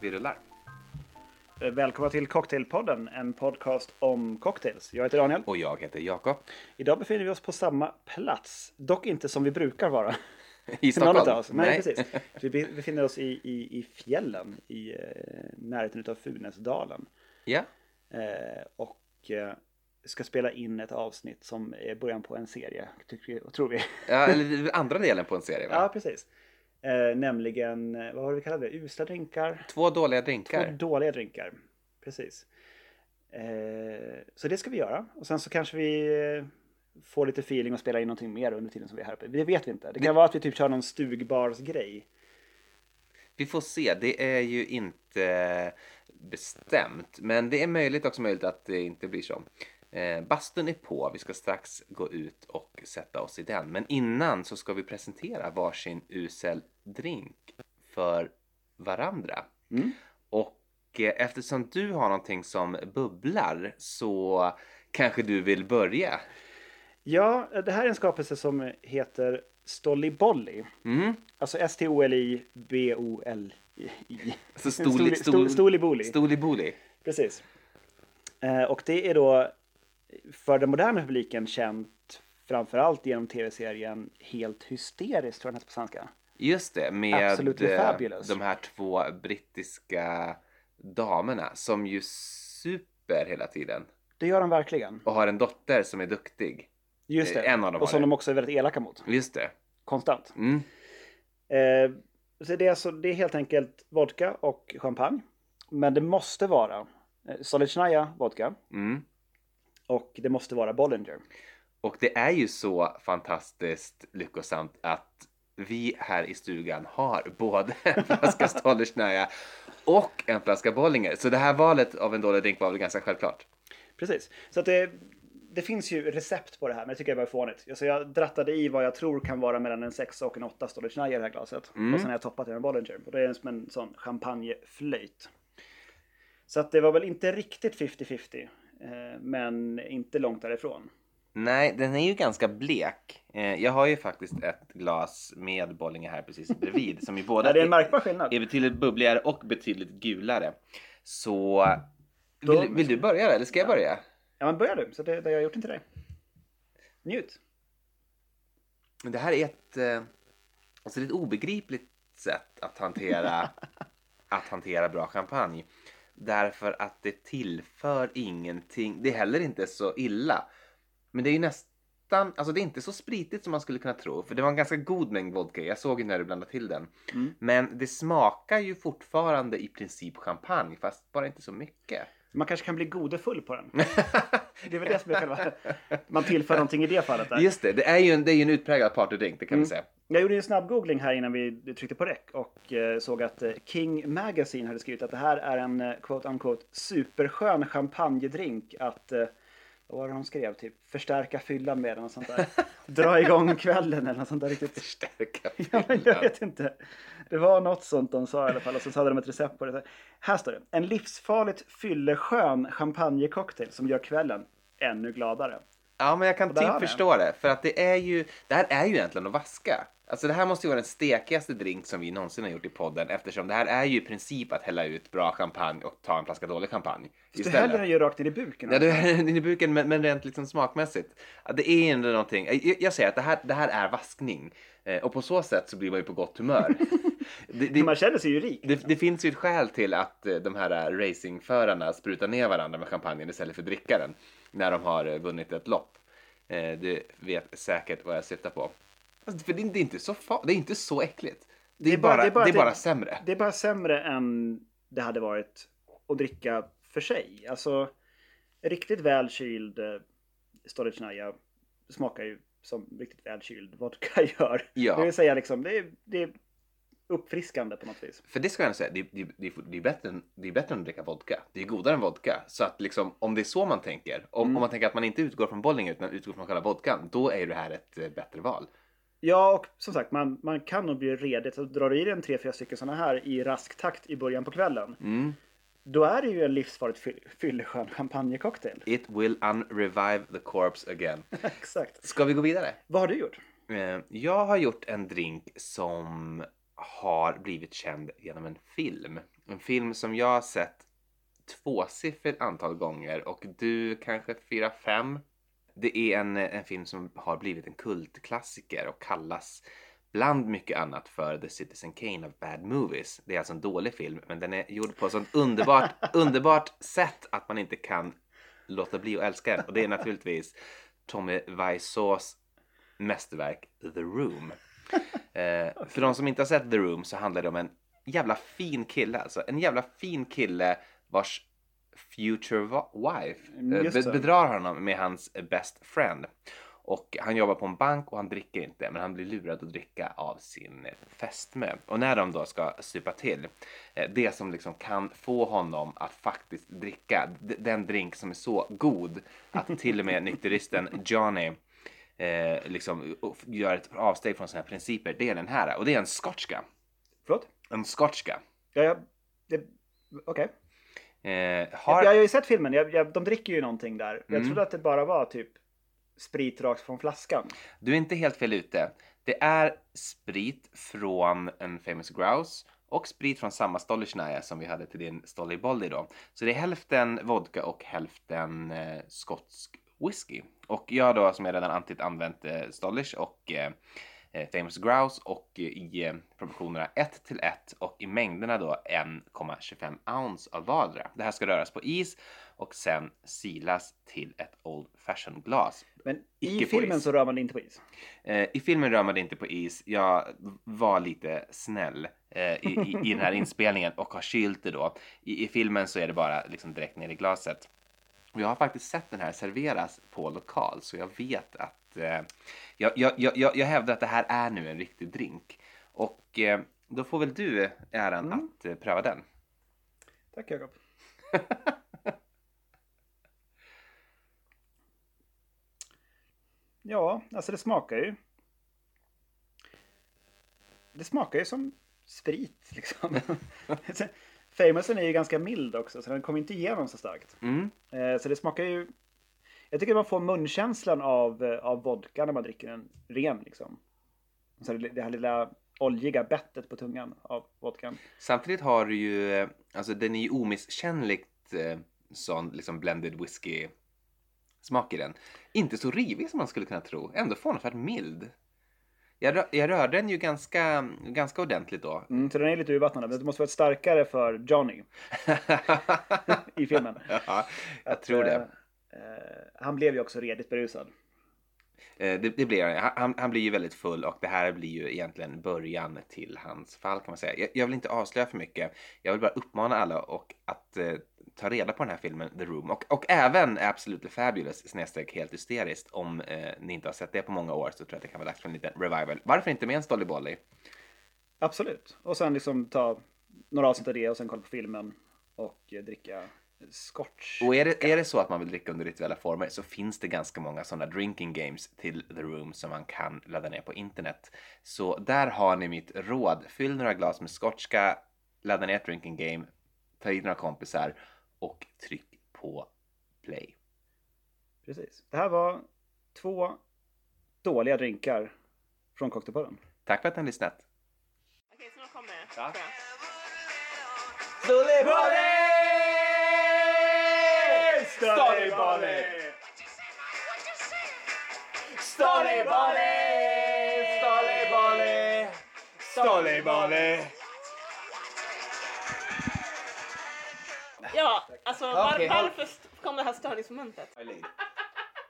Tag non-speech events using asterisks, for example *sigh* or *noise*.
Vi rullar. Eh, Välkomna till Cocktailpodden, en podcast om cocktails. Jag heter Daniel. Och jag heter Jakob. Idag befinner vi oss på samma plats, dock inte som vi brukar vara. *laughs* I Stockholm. oss. Nej, precis. *laughs* Vi be- befinner oss i, i, i fjällen i eh, närheten av Funäsdalen. Ja. Eh, och eh, ska spela in ett avsnitt som är början på en serie, tycker tror vi. ja, *laughs* eller andra delen på en serie va? ja, precis. Eh, nämligen, eh, vad var det vi kallade det? Usla drinkar? Två dåliga Två drinkar. dåliga drinkar. Precis. Eh, så det ska vi göra. Och sen så kanske vi eh, får lite feeling och spela in någonting mer under tiden som vi är här uppe. Det vet vi inte. Det kan vara att vi typ kör någon stugbarsgrej. Vi får se. Det är ju inte bestämt. Men det är möjligt också möjligt att det inte blir så. Eh, bastun är på. Vi ska strax gå ut och sätta oss i den. Men innan så ska vi presentera varsin usel drink för varandra. Mm. Och eh, eftersom du har någonting som bubblar så kanske du vill börja. Ja, det här är en skapelse som heter Stollibolli. Mm. Alltså S-T-O-L-I-B-O-L-I. Så Stoli- sto- Stoliboli. Stoliboli. Precis. Eh, och det är då för den moderna publiken känt framförallt genom tv-serien Helt hysteriskt, tror jag den på svenska. Just det, med eh, de här två brittiska damerna som ju super hela tiden Det gör de verkligen. och har en dotter som är duktig. Just det. Eh, en av dem och som det. de också är väldigt elaka mot. Just det. Konstant. Mm. Eh, så det, är alltså, det är helt enkelt vodka och champagne. Men det måste vara eh, Stolichnaya vodka Mm. Och det måste vara Bollinger. Och det är ju så fantastiskt lyckosamt att vi här i stugan har både *laughs* en flaska Stollersnöja och en flaska Bollinger. Så det här valet av en dålig drink var väl ganska självklart. Precis. Så att det, det finns ju recept på det här, men det tycker jag var fånigt. Alltså jag drattade i vad jag tror kan vara mellan en 6 och en 8 Stolichnaya i det här glaset. Mm. Och sen har jag toppat det med Bollinger. Och det är som en sån champagneflöjt. Så att det var väl inte riktigt 50-50. Eh, men inte långt därifrån. Nej, den är ju ganska blek. Eh, Jag har ju faktiskt ett glas med Bollinger här precis bredvid som ju båda Ja, det är en märkbar skillnad. är betydligt bubbligare och betydligt gulare. Så vill, vill du börja eller ska jag börja? Ja, men börja du. Så det, det har jag gjort inte dig. Njut. Det här är ett, eh, alltså det är ett obegripligt sätt att hantera, *laughs* att hantera bra champagne. Därför att det tillför ingenting. Det är heller inte så illa. Men det är ju nästan, alltså det är inte så spritigt som man skulle kunna tro. För det var en ganska god mängd vodka. Jag såg ju när du blandade till den. Mm. Men det smakar ju fortfarande i princip champagne, fast bara inte så mycket. Man kanske kan bli godefull på den. *laughs* Det är väl det som är själva... Man tillför någonting i det fallet. Där. Just det, det är ju en, det är ju en utpräglad partydrink, det kan vi Mm. säga. Jag gjorde en snabb googling här innan vi tryckte på rec och eh, såg att eh, King Magazine hade skrivit att det här är en eh, quote unquote superskön champagnedrink att vad var det de skrev? Typ förstärka fyllan med eller något sånt där. *laughs* Dra igång kvällen eller något sånt där riktigt. Förstärka *laughs* Ja, men jag fyllan. vet inte. Det var något sånt de sa i alla fall och så hade de ett recept på det. Här står det. En livsfarligt fylleskön champagnecocktail som gör kvällen ännu gladare. Ja, men jag kan typ förstå det. För att det är ju, det här är ju egentligen att vaska. Alltså det här måste ju vara den stekigaste drink som vi någonsin har gjort i podden eftersom det här är ju i princip att hälla ut bra champagne och ta en flaska dålig champagne Du häller den ju rakt in i buken. Ja, du häller den i buken men, men rent liksom smakmässigt. Det är ändå någonting. Jag, jag säger att det här, det här är vaskning. Eh, och på så sätt så blir man ju på gott humör. *laughs* det, det, Man känner sig ju rik. det, det finns ju ett skäl till att eh, de här eh, racingförarna sprutar ner varandra med champagnen istället för att dricka den när de har vunnit ett lopp. Du vet säkert vad jag syftar på. Alltså, för det är, det är inte så fa- det är inte så äckligt. Det är, bara, det är bara, det- sämre. Det är bara sämre än det hade varit att dricka för sig. Alltså, riktigt väl kyld eh, Stolichnaya smakar ju som riktigt väl kyld vodka gör. Ja. Det vill säga liksom, det är, det är uppfriskande på något vis. För det ska jag säga, det, det, det, det, är bättre än, det är bättre än att dricka vodka. Det är godare än vodka. Så att liksom, om det är så man tänker, om, om man tänker att man inte utgår från Bollinger utan utgår från själva vodkan, då är det här ett eh, bättre val. Ja, och som sagt, man, man kan nog bli redig. Så drar du i dig en tre, fyra stycken sådana här i rask takt i början på kvällen. Mm. Då är det ju en livsfarligt fy- fylleskön champagnecocktail. It will unrevive the corpse again. *laughs* Exakt. Ska vi gå vidare? Vad har du gjort? Eh, Jag har gjort en drink som har blivit känd genom en film. en film som jag har sett tvåsiffrigt antal gånger och du kanske fyra, fem. Det är en, en film som har blivit en kultklassiker och kallas bland mycket annat för The Citizen Kane of Bad Movies. Det är alltså en dålig film, men den är gjord på ett sånt underbart, *laughs* underbart sätt att man inte kan låta bli att älska den. Och det är naturligtvis Tommy Wiseaus mästerverk The Room. *laughs* Eh, för de som inte har sett The Room så handlar det om en jävla fin kille, alltså en jävla fin kille vars future wife eh, Just be- bedrar honom med hans best friend. Och han jobbar på en bank och han dricker inte, men han blir lurad att dricka av sin eh, fästmö. Och när de då ska supa till, eh, det som liksom kan få honom att faktiskt dricka den drink som är så god att till och med *laughs* nykteristen Johnny eh, liksom gör ett avsteg från sina principer, det är den här. Och det är en skotska. Förlåt? En skotska. Ja, ja, Okej. Eh, har... Jag har ju sett filmen. Jag, jag, de dricker ju någonting där. Jag Mm. trodde att det bara var typ sprit rakt från flaskan. Du är inte helt fel ute. Det är sprit från en famous grouse och sprit från samma Stolichnaya som vi hade till din Stolly Bolly då. Så det är hälften vodka och hälften eh, skotsk whisky. Och jag då som jag redan antytt använt eh, Stolish och eh, Famous Grouse och eh, i eh, proportionerna 1 till 1 och i mängderna då 1,25 ounce av vardera. Det här ska röras på is och sen silas till ett Old Fashion glas. Men i filmen så rör man det inte på is. Eh, I filmen rör man det inte på is. Jag var lite snäll eh, i, i, i den här inspelningen och har kylt det då. I, I filmen så är det bara liksom direkt ner i glaset. Och jag har faktiskt sett den här serveras på lokal så jag vet att eh, jag, jag, jag, jag hävdar att det här är nu en riktig drink. Och eh, då får väl du äran Mm. att eh, pröva den. Tack Jakob. *laughs* ja, alltså det smakar ju. Det smakar ju som sprit liksom. *laughs* Famousen är ju ganska mild också så den kommer inte igenom så starkt. Mm. Eh, Så det smakar ju... Jag tycker man får munkänslan av, eh, av vodka när man dricker den ren liksom. Så det, här lilla oljiga bettet på tungan av vodkan. Samtidigt har du ju, eh, alltså den är ju omisskännligt sån liksom blended whisky smak i den. Inte så rivig som man skulle kunna tro, ändå förvånansvärt mild. Jag, rö- jag rörde den ju ganska, ganska ordentligt då. Mm, så den är lite urvattnad. Men det måste vara starkare för Johnny *laughs* i filmen. ja, jag Att, tror det. eh, eh, han blev ju också redigt berusad. Eh, Det, det blir han. han. Han blir ju väldigt full och det här blir ju egentligen början till hans fall kan man säga. Jag, jag vill inte avslöja för mycket. Jag vill bara uppmana alla och att eh, ta reda på den här filmen The Room och, och även Absolutely Fabulous snedstreck helt hysteriskt. Om eh, ni inte har sett det på många år så tror jag att det kan vara dags för en liten revival. Varför inte med en Stolly Bolly? Absolut. Och sen liksom ta några avsnitt av det och sen kolla på filmen och eh, dricka scotch. Och är det, är det så att man vill dricka under rituella former så finns det ganska många sådana drinking games till The Room som man kan ladda ner på internet. Så där har ni mitt råd. Fyll några glas med skotska, ladda ner ett drinking game, ta hit några kompisar och tryck på play. Precis. Det här var två dåliga drinkar från Cocktailpodden. Tack för att ni har lyssnat. Okej, så nu kommer det. Ja. tror jag. Stollybolly! Ja, alltså var, varför kom det här störningsmomentet?